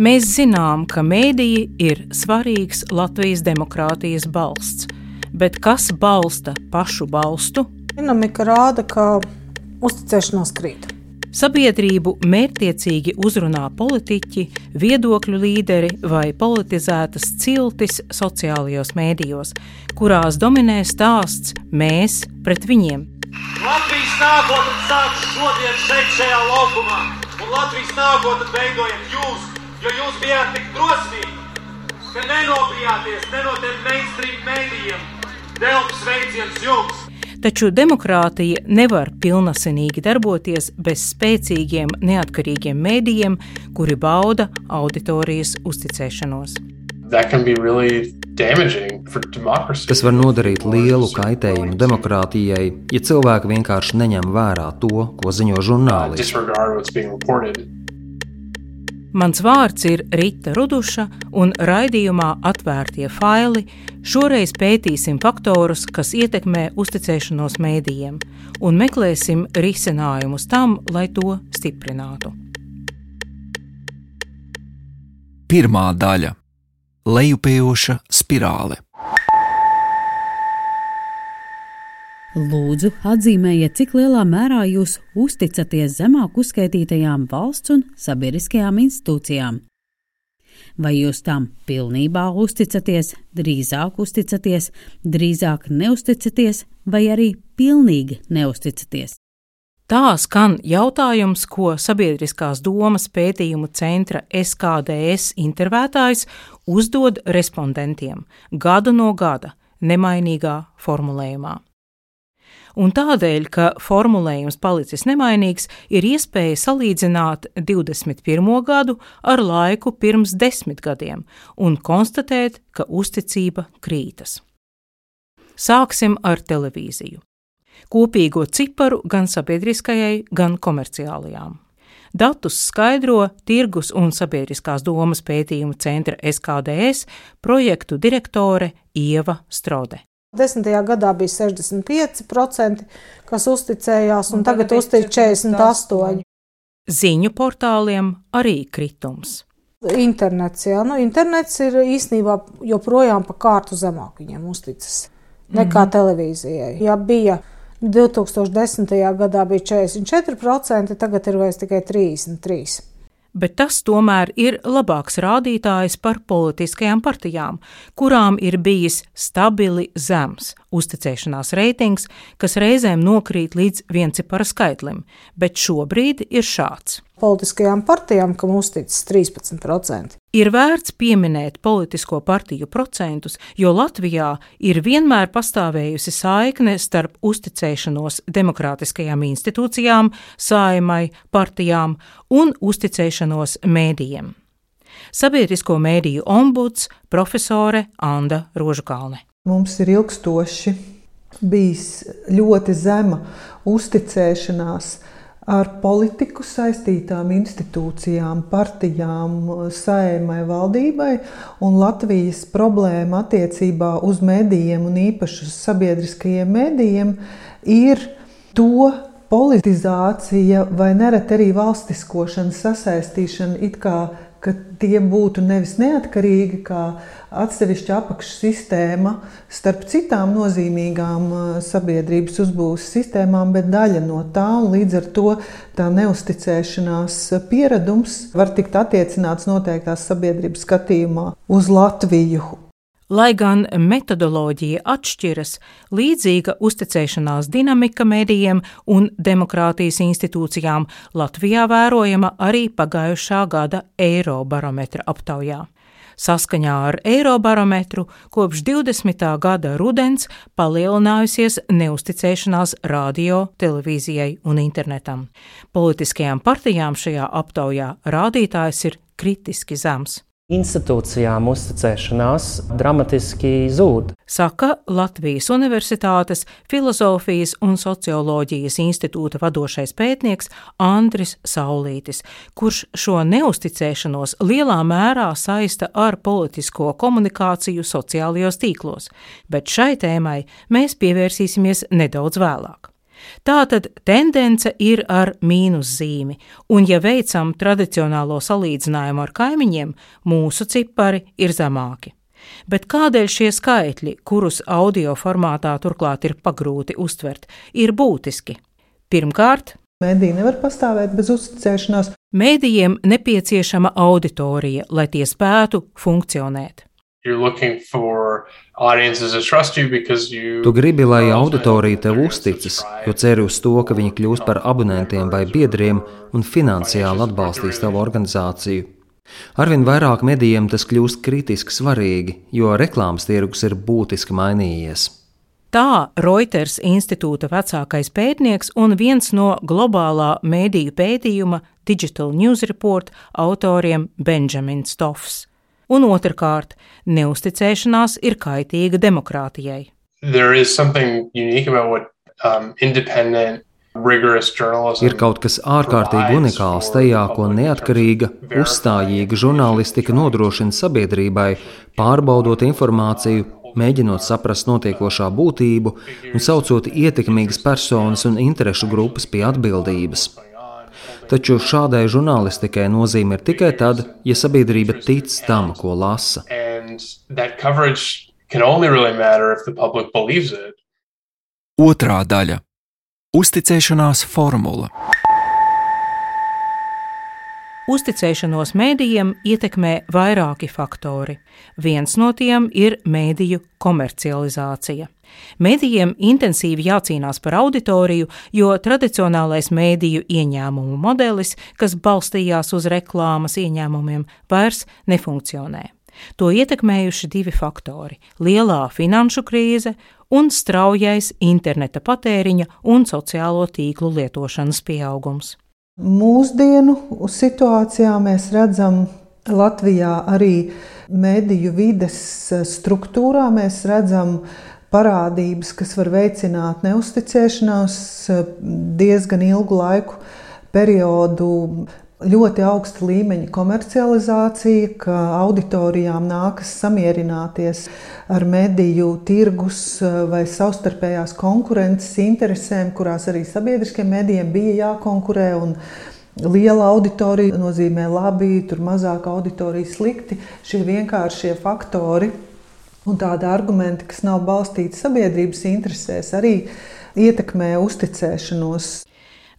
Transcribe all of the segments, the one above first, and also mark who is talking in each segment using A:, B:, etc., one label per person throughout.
A: Mēs zinām, ka mēdīji ir svarīgs Latvijas demokrātijas balsts, bet kas balsta pašu balstu?
B: Dinamika rāda, ka uzticēšanās krīt.
A: Sabiedrību mērķiecīgi uzrunā politiķi, viedokļu līderi vai politizētas ciltis sociālajos mēdījos, kurās dominē stāsts mēs pret viņiem.
C: Latvijas nākotne sākas šodien šeit, šajā laukumā, un Latvijas nākotne veidojat jūs, jo jūs bijāt tik drosmīgi, ka nenobijāties ne no tiem mainstream mēdījiem. Delps veiciens jums!
A: Taču demokrātija nevar pilnasinīgi darboties bez spēcīgiem, neatkarīgiem mēdījiem, kuri bauda auditorijas uzticēšanos.
D: Really Tas
E: var nodarīt lielu kaitējumu demokrātijai, ja cilvēki vienkārši neņem vērā to, ko ziņo žurnālisti.
A: Mans vārds ir Rita Ruduša, un raidījumā Atvērtie faili šoreiz pētīsim faktorus, kas ietekmē uzticēšanos mēdījiem, un meklēsim risinājumus tam, lai to stiprinātu.
F: Pirmā daļa - lejupējoša spirāle.
G: Lūdzu, atzīmējiet, cik lielā mērā jūs uzticaties zemāk uzskaitītajām valsts un sabiedriskajām institūcijām. Vai jūs tam pilnībā uzticaties, drīzāk uzticaties, drīzāk neusticaties, vai arī pilnīgi neusticaties?
A: Tā skan jautājums, ko Sabiedriskās domas pētījumu centra SKDS intervētājs uzdod respondentiem gada no gada, nemainīgā formulējumā un tādēļ, ka formulējums palicis nemainīgs, ir iespēja salīdzināt 21. gadu ar laiku pirms desmit gadiem un konstatēt, ka uzticība krītas. Sāksim ar televīziju. Kopīgo ciparu gan sabiedriskajai, gan komerciālajām. Datus skaidro Tirgus un sabiedriskās domas pētījumu centra SKDS projektu direktore Ieva Strode.
B: Desmitajā gadā bija 65%, kas uzticējās, un, un tagad, tagad uztic 48%.
A: Ziņu portāliem arī kritums.
B: Internets, jā, nu, internets ir īstenībā joprojām pa kārtu zemāk viņiem uzticas nekā mm -hmm. televīzijai. Ja bija 2010. gadā bija 44%, tagad ir vairs tikai 33%
A: bet tas tomēr ir labāks rādītājs par politiskajām partijām, kurām ir bijis stabili zems uzticēšanās reitings, kas reizēm nokrīt līdz viencipara skaitlim, bet šobrīd ir šāds.
B: Politiskajām partijām, kam uzticas 13%.
A: Ir vērts pieminēt politisko partiju procentus, jo Latvijā ir vienmēr pastāvējusi saikne starp uzticēšanos demokrātiskajām institūcijām, saimai, partijām un uzticēšanos mēdījiem. Sabiedrisko mēdīju ombuds profesore Anna Rožkalne.
H: Mums ir ilgstoši bijis ļoti zema uzticēšanās ar politiku saistītām institūcijām, partijām, saimai, valdībai, un Latvijas problēma attiecībā uz medijiem un īpaši uz sabiedriskajiem medijiem ir to politizācija vai nereti arī valstiskošana, sasaistīšana it kā ka tie būtu nevis neatkarīgi kā atsevišķa apakšsistēma starp citām nozīmīgām uh, sabiedrības uzbūves sistēmām, bet daļa no tā, līdz ar to tā neusticēšanās pieredums var tikt attiecināts noteiktās sabiedrības skatījumā uz Latviju
A: Lai gan metodoloģija atšķiras, līdzīga uzticēšanās dinamika medijiem un demokrātijas institūcijām Latvijā vērojama arī pagājušā gada Eirobarometra aptaujā. Saskaņā ar Eirobarometru kopš 20. gada rudens palielinājusies neusticēšanās radio, televīzijai un internetam. Politiskajām partijām šajā aptaujā rādītājs ir kritiski zems
I: institūcijām uzticēšanās dramatiski zūd.
A: Saka Latvijas Universitātes Filozofijas un socioloģijas institūta vadošais pētnieks Andris Saulītis, kurš šo neusticēšanos lielā mērā saista ar politisko komunikāciju sociālajos tīklos, bet šai tēmai mēs pievērsīsimies nedaudz vēlāk. Tātad tendence ir ar mīnuszīmi, un, ja veicam tradicionālo salīdzinājumu ar kaimiņiem, mūsu cipari ir zemāki. Bet kādēļ šie skaitļi, kurus audio formātā turklāt ir pagrūti uztvert, ir būtiski? Pirmkārt,
H: Mēdī nevar pastāvēt bez uzticēšanās.
A: Mēdījiem nepieciešama auditorija, lai tie spētu funkcionēt.
E: Tu gribi, lai auditorija tev uzticas, jo ceri uz to, ka viņi kļūs par abonentiem vai biedriem un finansiāli atbalstīs tavu organizāciju. Arvien vairāk medijiem tas kļūst kritiski svarīgi, jo reklāmas tirgus ir būtiski mainījies.
A: Tā Reuters institūta vecākais pētnieks un viens no globālā mēdīju pētījuma Digital News Report autoriem Benjamins Stoffs. Un otrkārt, neusticēšanās ir kaitīga demokrātijai.
D: There is something unique about what um, independent
E: Ir kaut kas ārkārtīgi unikāls tajā, ko neatkarīga, uzstājīga žurnālistika nodrošina sabiedrībai, pārbaudot informāciju, mēģinot saprast notiekošā būtību un saucot ietekmīgas personas un interešu grupas pie atbildības. Taču šādai žurnālistikai nozīme ir tikai tad, ja sabiedrība tic tam, ko lasa.
F: Otrā daļa Uzticēšanās formula.
A: Uzticēšanos mēdījiem ietekmē vairāki faktori. Viens no tiem ir mēdīju komercializācija. Mēdījiem intensīvi jācīnās par auditoriju, jo tradicionālais mēdīju ieņēmumu modelis, kas balstījās uz reklāmas ieņēmumiem, vairs nefunkcionē. To ietekmējuši divi faktori - lielā finanšu krīze un straujais interneta patēriņa un sociālo tīklu lietošanas pieaugums.
H: Mūsdienu situācijā mēs redzam Latvijā arī mediju vides struktūrā. Mēs redzam parādības, kas var veicināt neusticēšanās diezgan ilgu laiku periodu ļoti augsta līmeņa komercializācija, ka auditorijām nākas samierināties ar mediju tirgus eh, vai savstarpējās konkurences interesēm, kurās arī sabiedriskiem medijiem bija jākonkurē. Liela auditorija nozīmē labi, tur mazāk auditorija slikti. Šie vienkāršie faktori un tādi argumenti, kas nav balstīti sabiedrības interesēs, arī ietekmē uzticēšanos.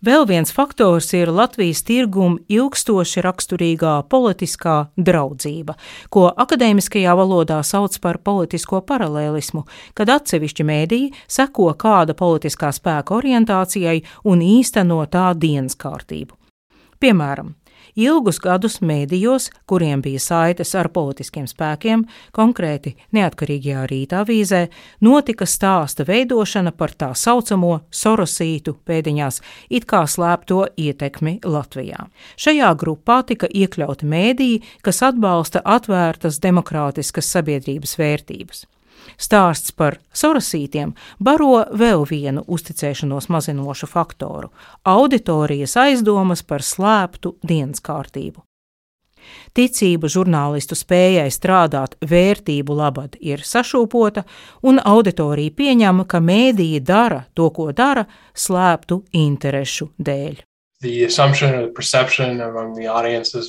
A: Vēl viens faktors ir Latvijas tirguma ilgstoši raksturīgā politiskā draudzība, ko akadēmiskajā valodā sauc par politisko paralēlismu, kad atsevišķi mēdīji seko kāda politiskā spēka orientācijai un īsteno tā dienas kārtību. Piemēram, Ilgus gadus mēdījos, kuriem bija saites ar politiskiem spēkiem, konkrēti neatkarīgajā rītā avīzē, notika stāsta veidošana par tā saucamo sorosītu pēdiņās, it kā slēpto ietekmi Latvijā. Šajā grupā tika iekļauti mēdīji, kas atbalsta atvērtas demokrātiskas sabiedrības vērtības. Stāsts par sorosītiem baro vēl vienu uzticēšanos mazinošu faktoru - auditorijas aizdomas par slēptu dienas kārtību. Ticība žurnālistu spējai strādāt vērtību labad ir sašūpota, un auditorija pieņem, ka mēdīji dara to, ko dara, slēptu interešu dēļ.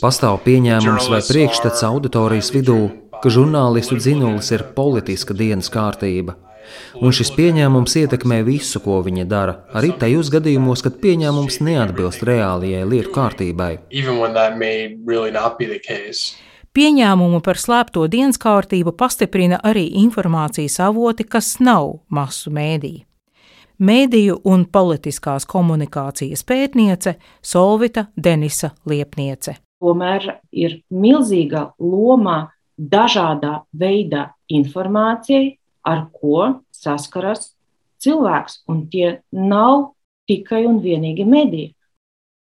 E: Pastāv pieņēmums vai priekšstats auditorijas vidū, ka žurnālistu dzinulis ir politiska dienas kārtība. Un šis pieņēmums ietekmē visu, ko viņi dara, arī tajos gadījumos, kad pieņēmums neatbilst reālajai lietu kārtībai.
A: Pieņēmumu par slēpto dienas kārtību pastiprina arī informācijas avoti, kas nav masu mēdīji. Mēdīju un politiskās komunikācijas pētniece Solvita Denisa Liepniece.
J: Tomēr ir milzīga loma dažādā veidā informācijai, ar ko saskaras cilvēks, un tie nav tikai un vienīgi mediji.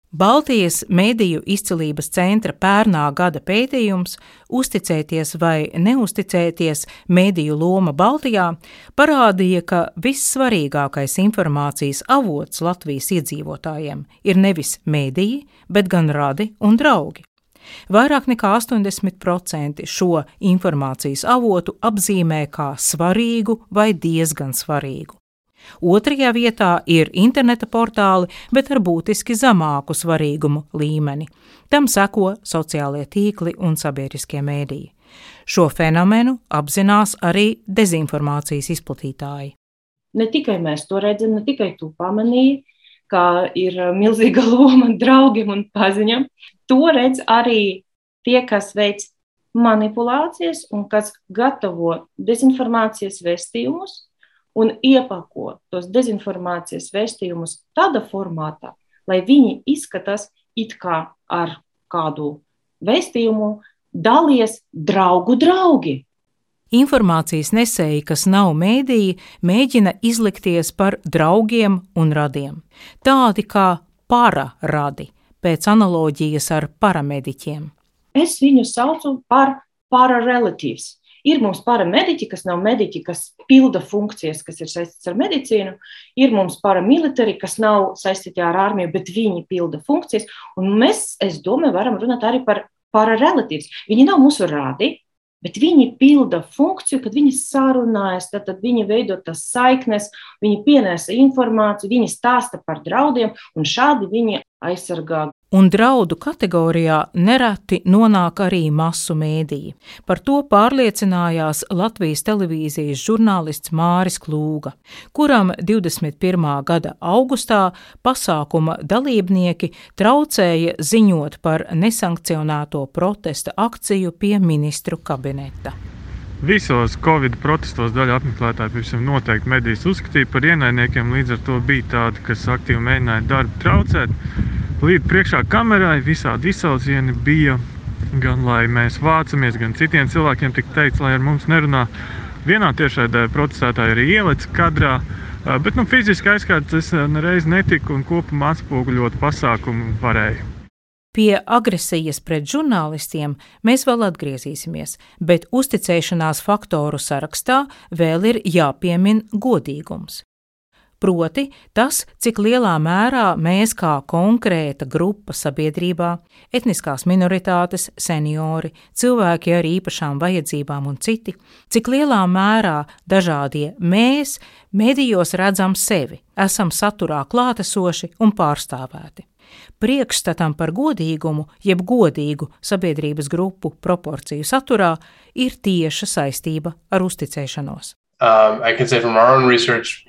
A: Baltijas mediju izcilības centra pērnā gada pētījums Uzticēties vai neusticēties mediju loma Baltijā parādīja, ka vissvarīgākais informācijas avots Latvijas iedzīvotājiem ir nevis mediji, bet gan radi un draugi. Vairāk nekā 80% šo informācijas avotu apzīmē kā svarīgu vai diezgan svarīgu. Otrajā vietā ir interneta portāli, bet ar būtiski zemāku svarīgumu līmeni. Tam seko sociālie tīkli un sabiedriskie mēdīji. Šo fenomenu apzinās arī dezinformācijas izplatītāji.
J: Ne tikai mēs to redzam, ne tikai tu pamanīji, ka ir milzīga loma draugiem un paziņam. To redz arī tie, kas veic manipulācijas un kas gatavo dezinformācijas vēstījumus un iepako tos dezinformācijas vēstījumus tādā formātā, lai viņi izskatās it kā ar kādu vēstījumu dalies draugu draugi.
A: Informācijas nesēji, kas nav mēdīji, mēģina izlikties par draugiem un radiem. Tādi kā pararadi, pēc analoģijas ar paramediķiem.
J: Es viņu saucu par pararelatīvs. Ir mums paramediķi, kas nav mediķi, kas pilda funkcijas, kas ir saistītas ar medicīnu. Ir mums paramilitāri, kas nav saistīti ar armiju, bet viņi pilda funkcijas. Un mēs, es domāju, varam runāt arī par pararelatīvs. Viņi nav mūsu rādi, bet viņi pilda funkciju, kad viņi sarunājas, tad, tad viņi veido tas saiknes, viņi pienesa informāciju, viņi stāsta par draudiem, un šādi viņi aizsargā
A: un draudu kategorijā nereti nonāk arī masu mēdīji. Par to pārliecinājās Latvijas televīzijas žurnālists Māris Klūga, kuram 21. gada augustā pasākuma dalībnieki traucēja ziņot par nesankcionēto protesta akciju pie ministru kabineta.
K: Visos Covid protestos daļa apmeklētāju pavisam noteikti medijas uzskatīja par ienaidniekiem, līdz ar to bija tādi, kas aktīvi mēģināja darbu traucēt līdz priekšā kamerai visādi izsaucieni bija. Gan lai mēs vācamies, gan citiem cilvēkiem tika teikts, lai ar mums nerunā. Vienā tiešraidē protestētāji arī ielicis kadrā, bet nu, fiziski aizkārt es nereiz netiku un kopumā atspoguļot pasākumu varēju.
A: Pie agresijas pret žurnālistiem mēs vēl atgriezīsimies, bet uzticēšanās faktoru sarakstā vēl ir jāpiemin godīgums. Proti, tas, cik lielā mērā mēs kā konkrēta grupa sabiedrībā, etniskās minoritātes, seniori, cilvēki ar īpašām vajadzībām un citi, cik lielā mērā dažādie mēs medijos redzam sevi, esam saturā klātesoši un pārstāvēti. Priekšstatam par godīgumu, jeb godīgu sabiedrības grupu proporciju saturā, ir tieša saistība ar uzticēšanos.
D: Um, research.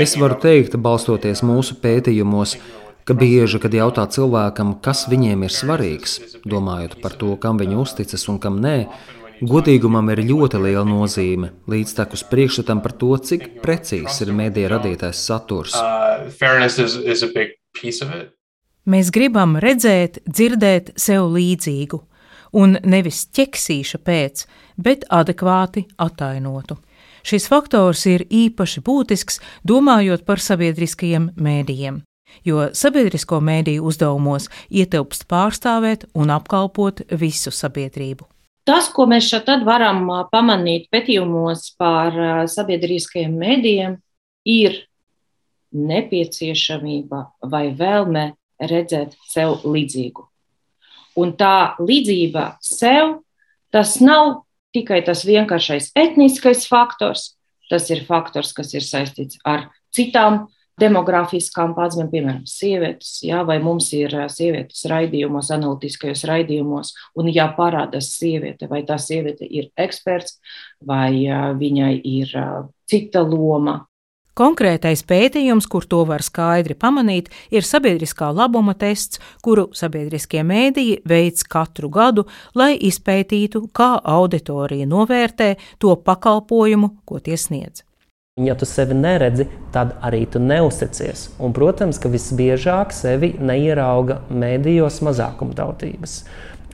E: Es varu teikt, balstoties mūsu pētījumos, ka bieži, kad jautā cilvēkam, kas viņiem ir svarīgs, domājot par to, kam viņi uzticas un kam nē, godīgumam ir ļoti liela nozīme, līdztekus priekšstatam par to, cik precīzs ir mēdīja radītais saturs.
D: Uh, is, is
A: Mēs gribam redzēt, dzirdēt sev līdzīgu, un nevis ķeksīša pēc, bet adekvāti atainotu. Šis faktors ir īpaši būtisks, domājot par sabiedriskajiem mēdījiem, jo sabiedrisko mēdīju uzdevumos ietilpst pārstāvēt un apkalpot visu sabiedrību.
J: Tas, ko mēs šeit varam pamanīt pētījumos par sabiedriskajiem mēdījiem, ir nepieciešamība vai vēlme redzēt sev līdzīgu. Un tā līdzība sev, tas nav tikai tas vienkāršais etniskais faktors, tas ir faktors, kas ir saistīts ar citām demografiskām pazīmēm, piemēram, sievietes, jā, vai mums ir sievietes raidījumos, analītiskajos raidījumos, un ja parādās sieviete, vai tā sieviete ir eksperts, vai viņai ir cita loma,
A: Konkrētais pētījums, kur to var skaidri pamanīt, ir sabiedriskā labuma tests, kuru sabiedriskie mēdīji veids katru gadu, lai izpētītu, kā auditorija novērtē to pakalpojumu, ko tie sniedz.
I: Ja tu sevi neredzi, tad arī tu neusticies. Un, protams, ka visbiežāk sevi neierauga mēdījos mazākumtautības.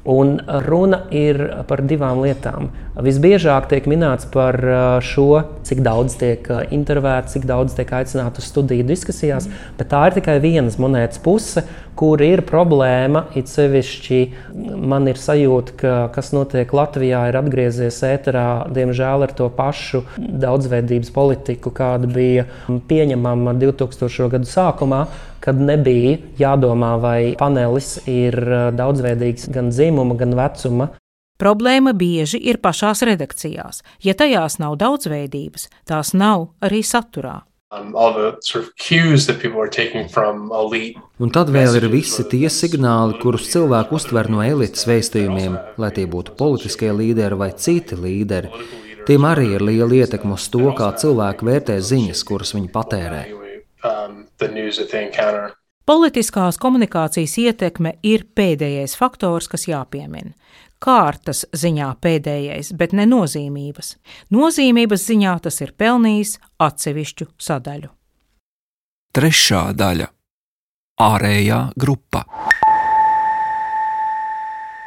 I: Un runa ir par divām lietām. Visbiežāk tiek minēts par šo, cik daudz tiek intervētas, cik daudz tiek aicināts uz studiju diskusijās, bet tā ir tikai vienas monētas puse, kur ir problēma. It sevišķi man ir sajūta, ka kas notiek Latvijā, ir atgriezies ēterā, diemžēl ar to pašu daudzveidības politiku, kāda bija pieņemama 2000. gadu sākumā, kad nebija jādomā, vai panelis ir daudzveidīgs gan dzimuma, gan vecuma.
A: Problēma bieži ir pašās redakcijās. Ja tajās nav daudzveidības, tās nav arī saturā.
D: Um,
E: Un tad vēl ir visi tie signāli, kurus cilvēki uztver no elites vēstījumiem, lai tie būtu politiskie līderi vai citi līderi. Tiem arī ir liela ietekme uz to, kā cilvēki vērtē ziņas, kuras viņi patērē. Um,
A: Politiskās komunikācijas ietekme ir pēdējais faktors, kas jāpiemina kārtas ziņā pēdējais, bet ne nozīmības. Nozīmības ziņā tas ir pelnījis atsevišķu sadaļu.
F: Trešā daļa - ārējā grupa.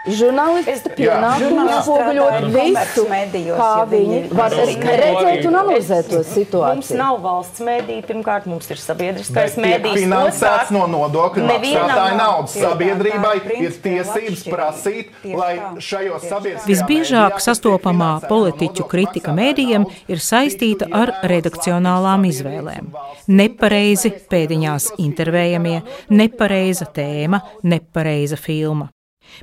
L: Žurnālisti pienākumu atspoguļot visu, medijos, kā ja viņi var redzēt un analizēt to situāciju.
M: Mums nav valsts mediji, pirmkārt, mums ir sabiedriskais medijs.
N: Finansēts no nodokļu maksātāja naudas. Sabiedrībai ir tiesības prasīt, lai šajos sabiedriskajos.
A: Visbiežāk sastopamā politiķu kritika mēdījiem ir saistīta ar redakcionālām izvēlēm. Nepareizi pēdiņās intervējamie, nepareiza tēma, nepareiza filma.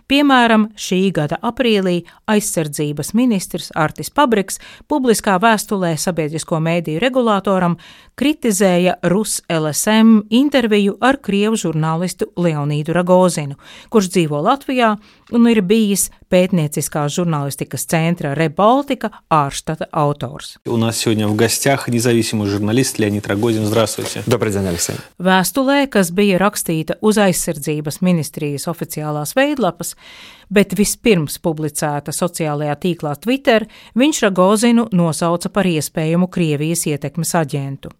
A: Piemēram, šī gada aprīlī aizsardzības ministrs Artis Pabriks publiskā vēstulē sabiedrisko mēdīju regulātoram kritizēja Rus LSM interviju ar krievu žurnālistu Leonīdu Ragozinu, kurš dzīvo Latvijā un ir bijis pētnieciskās žurnālistikas centra Rebaltika ārštata autors.
O: У нас сегодня в гостях независимый журналист Леонид Рогозин. Здравствуйте.
P: Добрый день, Алексей.
A: Vēstulē, kas bija rakstīta uz aizsardzības ministrijas oficiālās veidlapas, bet vispirms publicēta sociālajā tīklā Twitter, viņš Ragozinu nosauca par iespējamu Krievijas ietekmes aģentu.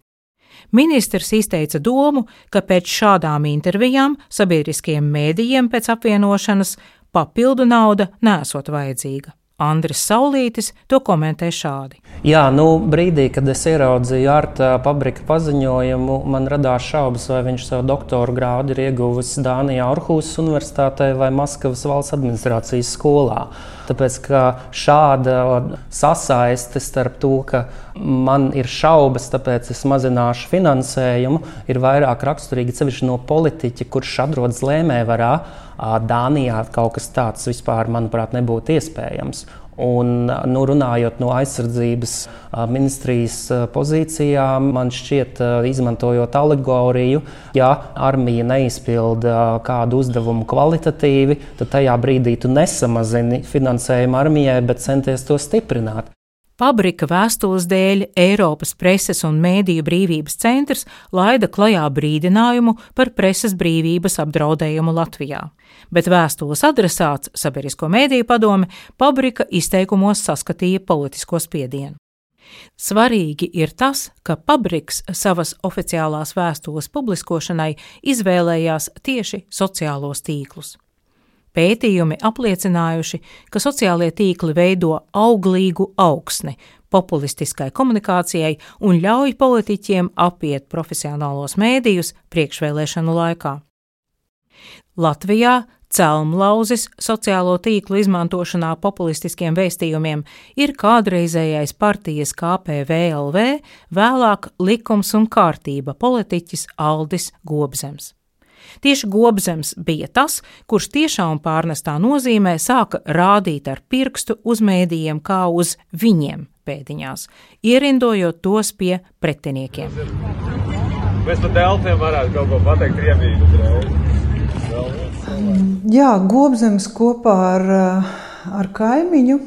A: Ministrs izteica domu, ka pēc šādām intervijām sabiedriskiem mēdījiem pēc apvienošanas papildu nauda nesot vajadzīga. Andris Saulītis to komentē šādi.
I: Jā, nu, brīdī, kad es ieraudzīju Arta Pabrika paziņojumu, man radās šaubas, vai viņš savu doktora grādu ir ieguvis Dānijā, Orhusas Universitātē vai Maskavas valsts administrācijas skolā. Tāpēc šāda sasaiste starp to, ka man ir šaubas, tāpēc es mazināšu finansējumu, ir vairāk raksturīga sevišķi no politiķa, kurš atrodas lēmējvarā Dānijā kaut kas tāds vispār, manuprāt, nebūtu iespējams. Un, nu, runājot no aizsardzības ministrijas pozīcijām, man šķiet, izmantojot alegoriju, ja armija neizpilda kādu uzdevumu kvalitatīvi, tad tajā brīdī tu nesamazini finansējumu armijai, bet centies to stiprināt.
A: Pabrika vēstules dēļ Eiropas preses un mēdīju brīvības centrs laida klajā brīdinājumu par preses brīvības apdraudējumu Latvijā, bet vēstules adresāts Sabiedrisko mēdīju padome Pabrika izteikumos saskatīja politisko spiedienu. Svarīgi ir tas, ka Pabriks savas oficiālās vēstules publiskošanai izvēlējās tieši sociālos tīklus. Pētījumi apliecinājuši, ka sociālie tīkli veido auglīgu augsni populistiskai komunikācijai un ļauj politiķiem apiet profesionālos mēdījus priekšvēlēšanu laikā. Latvijā Celmlauzis sociālo tīklu izmantošanā populistiskiem vēstījumiem ir kādreizējais partijas KPVLV, vēlāk likums un kārtība politiķis Aldis Gobzems. Tieši Gobzems bija tas, kurš tiešā un pārnestā nozīmē sāka rādīt ar pirkstu uz mēdījiem kā uz viņiem pēdiņās, ierindojot tos pie pretiniekiem.
Q: Mēs par delfiem varētu kaut ko pateikt Krieviju uzreiz.
H: Jā, Gobzems kopā ar, ar kaimiņu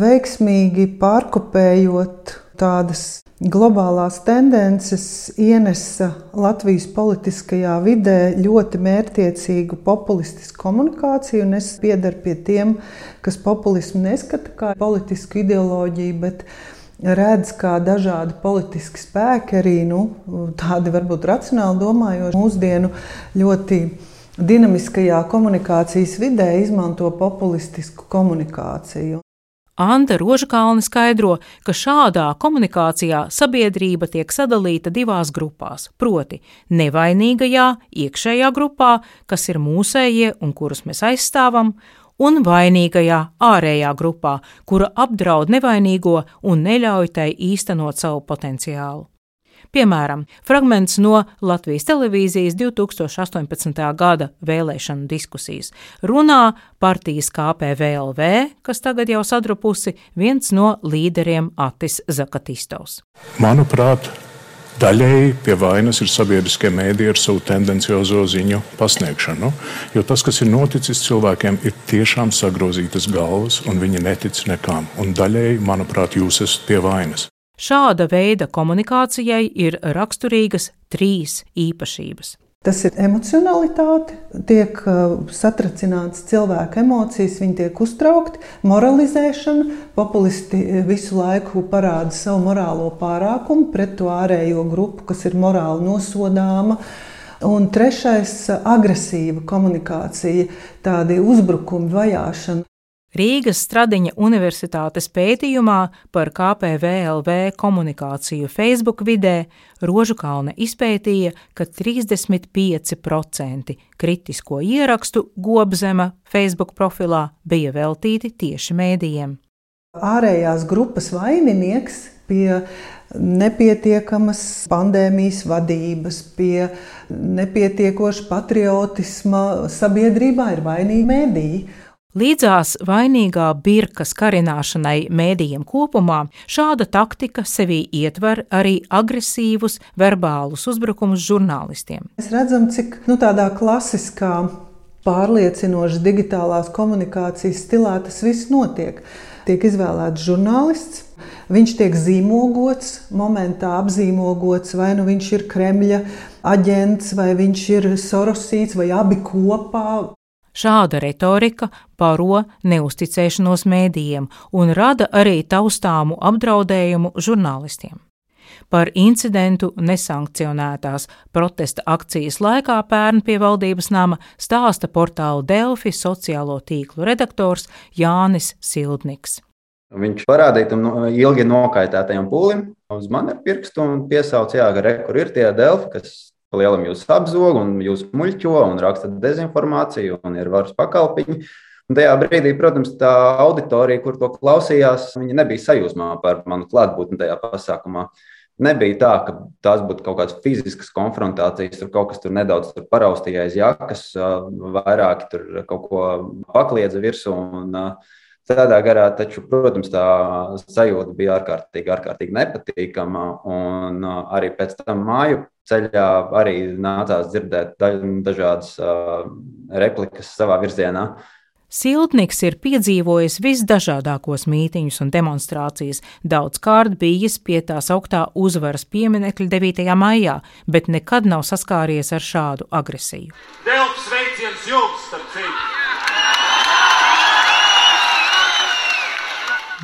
H: veiksmīgi pārkopējot tādas globālās tendences ienesa Latvijas politiskajā vidē ļoti mērķiecīgu populistisku komunikāciju. Es piedaru pie tiem, kas populismu neskata kā politisku ideoloģiju, bet redz, kā dažādi politiski spēki, arī nu, tādi varbūt racionāli domājoši, mūsdienu ļoti dinamiskajā komunikācijas vidē izmanto populistisku komunikāciju.
A: Anta Rožakalni skaidro, ka šādā komunikācijā sabiedrība tiek sadalīta divās grupās, proti, nevainīgajā, iekšējā grupā, kas ir mūsējie un kurus mēs aizstāvam, un vainīgajā, ārējā grupā, kura apdraud nevainīgo un neļauj tai īstenot savu potenciālu. Piemēram, fragments no Latvijas televīzijas 2018. gada vēlēšanu diskusijas. Runā partijas KPVLV, kas tagad jau sadrupusi, viens no līderiem Atis Zakatistovs.
P: Manuprāt, Daļēji pie vainas ir sabiedriskie mēdīji ar savu tendenciozo ziņu pasniegšanu. Jo tas, kas ir noticis cilvēkiem, ir tiešām sagrozītas galvas, un viņi netic nekām. Un daļēji, manuprāt, jūs esat pie vainas.
A: Šāda veida komunikācijai ir raksturīgas trīs īpašības.
H: Tas ir emocionalitāte, tiek uh, satricināts cilvēka emocijas, viņi tiek uztraukti, moralizēšana. Populisti visu laiku parāda savu morālo pārākumu pret to ārējo grupu, kas ir morāli nosodāma. Un trešais - agresīva komunikācija, tādi uzbrukumi, vajāšana.
A: Rīgas Stradiņa Universitātes pētījumā par KPVLV komunikāciju Facebook vidē Rožukalne izpētīja, ka 35% kritisko ierakstu Gobzema Facebook profilā bija veltīti tieši mēdījiem.
H: Ārējās grupas vaininieks pie nepietiekamas pandēmijas vadības, pie nepietiekoša patriotisma sabiedrībā ir vainīgi mēdīji.
A: Līdzās vainīgā birkas karināšanai mēdījiem kopumā, šāda taktika sevī ietver arī agresīvus verbālus uzbrukumus žurnālistiem.
H: Mēs redzam, cik nu, tādā klasiskā, pārliecinošas digitālās komunikācijas stilā tas viss notiek. Tiek izvēlēts žurnālists, viņš tiek zīmogots, momentā apzīmogots, vai nu viņš ir Kremļa aģents, vai viņš ir Sorosīts, vai abi kopā.
A: Šāda retorika baro neusticēšanos mēdījiem un rada arī taustāmu apdraudējumu žurnālistiem. Par incidentu nesankcionētās protesta akcijas laikā pērn pie valdības nama stāsta portāla Delfi sociālo tīklu redaktors Jānis Sildniks.
R: Viņš parādīja tam ilgi nokaitētajam pūlim uz mani pirkstu un piesauca, jā, ka re, kur ir tie delfi, kas Lielam jūs apzog un jūs muļķo un raksta dezinformāciju un ir varas pakalpiņi. Un tajā brīdī, protams, tā auditorija, kur to klausījās, viņi nebija sajūsmā par manu klātbūtni tajā pasākumā. Nebija tā, ka tās būtu kaut kādas fiziskas konfrontācijas, tur kaut kas tur nedaudz tur paraustījās aiz jakas, vairāki tur kaut ko pakliedza virsū. Un, tādā garā, taču, protams, tā sajūta bija ārkārtīgi, ārkārtīgi nepatīkama. Un arī pēc tam māju ceļā arī nācās dzirdēt dažādas replikas savā virzienā.
A: Siltniks ir piedzīvojis visdažādākos mītīņus un demonstrācijas, daudzkārt bijis pie tās augtā uzvaras pieminekļa 9. maijā, bet nekad nav saskāries ar šādu agresiju.
C: Delps sveiciens jums, starp citu!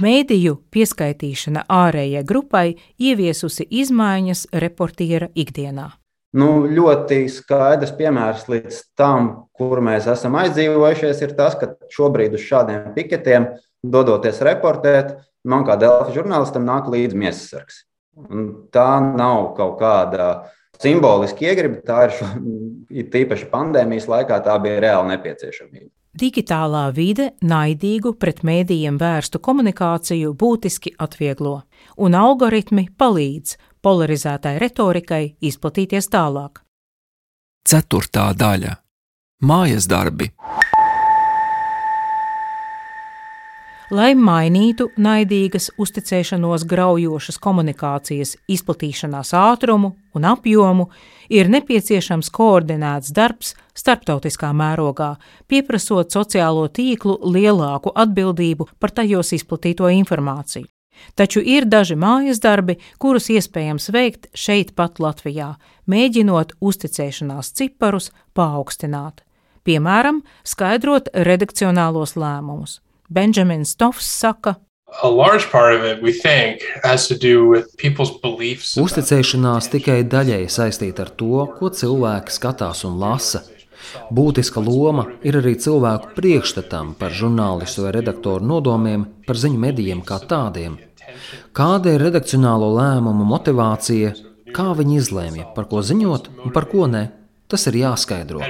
A: Mēdīju pieskaitīšana ārējai grupai ieviesusi izmaiņas reportiera ikdienā.
R: Nu, ļoti skaidrs piemērs līdz tam, kur mēs esam aizdzīvojušies, ir tas, ka šobrīd uz šādiem piketiem, dodoties reportēt, man kā Delfa žurnālistam nāk līdzi miesasargs. Un tā nav kaut kāda simboliska iegriba, tā ir, šo, ir tīpaši pandēmijas laikā, tā bija reāla nepieciešamība.
A: Digitālā vide naidīgu pret mēdījiem vērstu komunikāciju būtiski atvieglo, un algoritmi palīdz polarizētai retorikai izplatīties tālāk.
F: Ceturtā daļa - mājas darbi.
A: Lai mainītu naidīgas, uzticēšanos graujošas komunikācijas izplatīšanās ātrumu un apjomu, ir nepieciešams koordinēts darbs starptautiskā mērogā, pieprasot sociālo tīklu lielāku atbildību par tajos izplatīto informāciju. Taču ir daži mājas darbi, kurus iespējams veikt šeit pat Latvijā, mēģinot uzticēšanās ciparus paaugstināt. Piemēram, skaidrot redakcionālos lēmumus. Benjamins Tofs saka,
E: Uzticēšanās tikai daļēji saistīta ar to, ko cilvēki skatās un lasa. Būtiska loma ir arī cilvēku priekšstatam par žurnālistu vai redaktoru nodomiem par ziņu medijiem kā tādiem. Kāda ir redakcionālo lēmumu motivācija, kā viņi izlēma, par ko ziņot un par ko ne? Tas ir jāskaidro.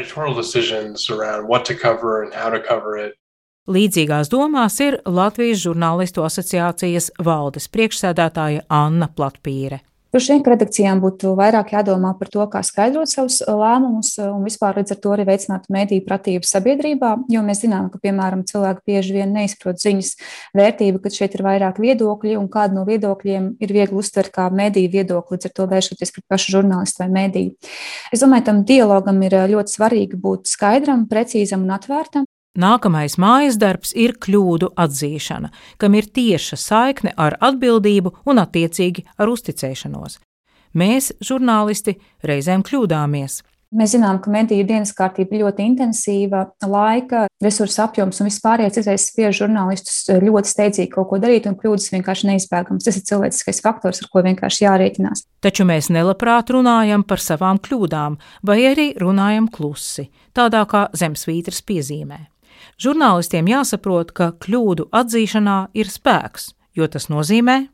A: Līdzīgās domās ir Latvijas žurnālistu asociācijas valdes priekšsēdētāja Anna Platpīre.
S: Droši vien, redakcijām būtu vairāk jādomā par to, kā skaidrot savus lēmumus un vispār līdz ar to arī veicināt mediju pratību sabiedrībā, jo mēs zinām, ka, piemēram, cilvēki bieži vien neizprot ziņas vērtību, ka šeit ir vairāk viedokļi un kādu no viedokļiem ir viegli uztvert kā mediju viedokli, līdz ar to vēršoties pret pašu žurnālistu vai mediju. Es domāju, tam dialogam ir ļoti svarīgi būt skaidram, precīzam un atvērtam.
A: Nākamais mājas darbs ir kļūdu atzīšana, kam ir tieša saikne ar atbildību un attiecīgi ar uzticēšanos. Mēs, žurnālisti, reizēm kļūdāmies.
S: Mēs zinām, ka mediju dienas kārtība ir ļoti intensīva, laika, resursu apjoms un vispārējais izraisa spiež žurnālistus ļoti steidzīgi kaut ko darīt, un kļūdas vienkārši neizbēgamas. Tas ir cilvēciskais faktors, ar ko vienkārši jārēķinās.
A: Taču mēs nelabprāt runājam par savām kļūdām, vai arī runājam klusi, tādā kā zemesvītras piezīmē. Žurnālistiem jāsaprot, ka kļūdu atzīšanā ir spēks, jo tas nozīmē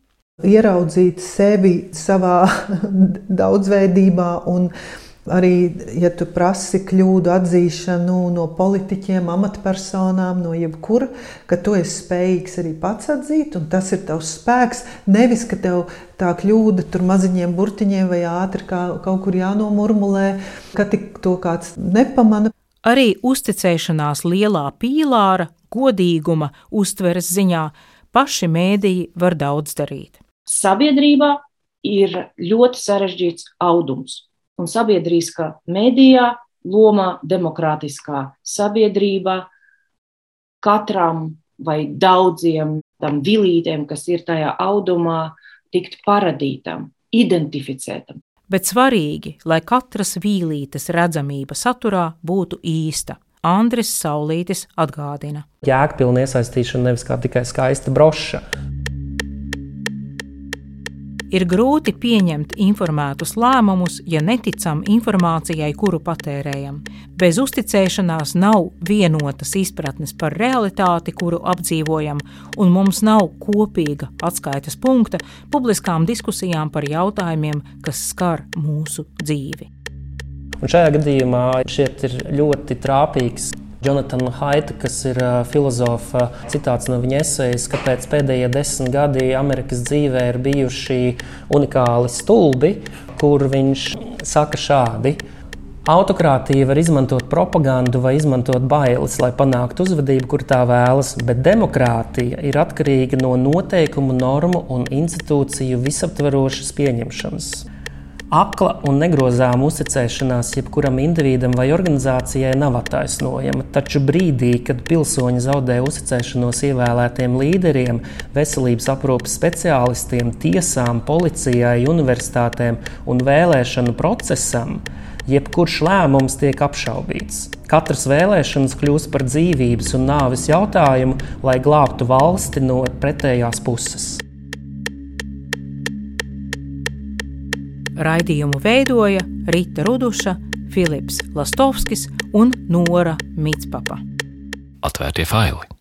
H: ieraudzīt sevi savā daudzveidībā arī, ja tu prasi kļūdu atzīšanu no politiķiem, amatpersonām, no jebkura, ka tu esi spējīgs arī pats atzīt, un tas ir tavs spēks. Nevis, ka tev tā kļūda tur maziņiem burtiņiem vai ātri kā, kaut kur jānomurmulē, ka tik to kāds nepamana.
A: Arī uzticēšanās lielā pīlāra, godīguma, uztveres ziņā paši mēdīji var daudz darīt.
J: Sabiedrībā ir ļoti sarežģīts audums, un sabiedriskā mēdījā loma demokrātiskā sabiedrībā katram vai daudziem tam vilītēm, kas ir tajā audumā, tikt paradītam, identificētam
A: bet svarīgi, lai katras vīlītes redzamība saturā būtu īsta. Andris Saulītis atgādina.
I: Jēgpilna iesaistīšana nevis kā tikai skaista broša.
A: Ir grūti pieņemt informētus lēmumus, ja neticam informācijai, kuru patērējam. Bez uzticēšanās nav vienotas izpratnes par realitāti, kuru apdzīvojam, un mums nav kopīga atskaites punkta publiskām diskusijām par jautājumiem, kas skar mūsu dzīvi.
I: Un šajā gadījumā šeit ir ļoti trāpīgs Jonatana Haita, kas ir filozofa citāts no viņa esejas, kāpēc pēdējie desmit gadi Amerikas dzīvē ir bijuši unikāli stulbi, kur viņš saka šādi. Autokrātija var izmantot propagandu vai izmantot bailes, lai panāktu uzvedību, kur tā vēlas, bet demokrātija ir atkarīga no noteikumu, normu un institūciju visaptverošas pieņemšanas. Akla un negrozāma uzticēšanās jebkuram individam vai organizācijai nav attaisnojama, taču brīdī, kad pilsoņi zaudē uzticēšanos ievēlētiem līderiem, veselības aprūpes speciālistiem, tiesām, policijai, universitātēm un vēlēšanu procesam, jebkurš lēmums tiek apšaubīts. Katras vēlēšanas kļūst par dzīvības un nāves jautājumu, lai glābtu valsti no pretējās puses.
A: Raidījumu veidoja Rīta Ruduša, Filips Lastovskis un Nora Mitspapa.
F: Atvērtie faili!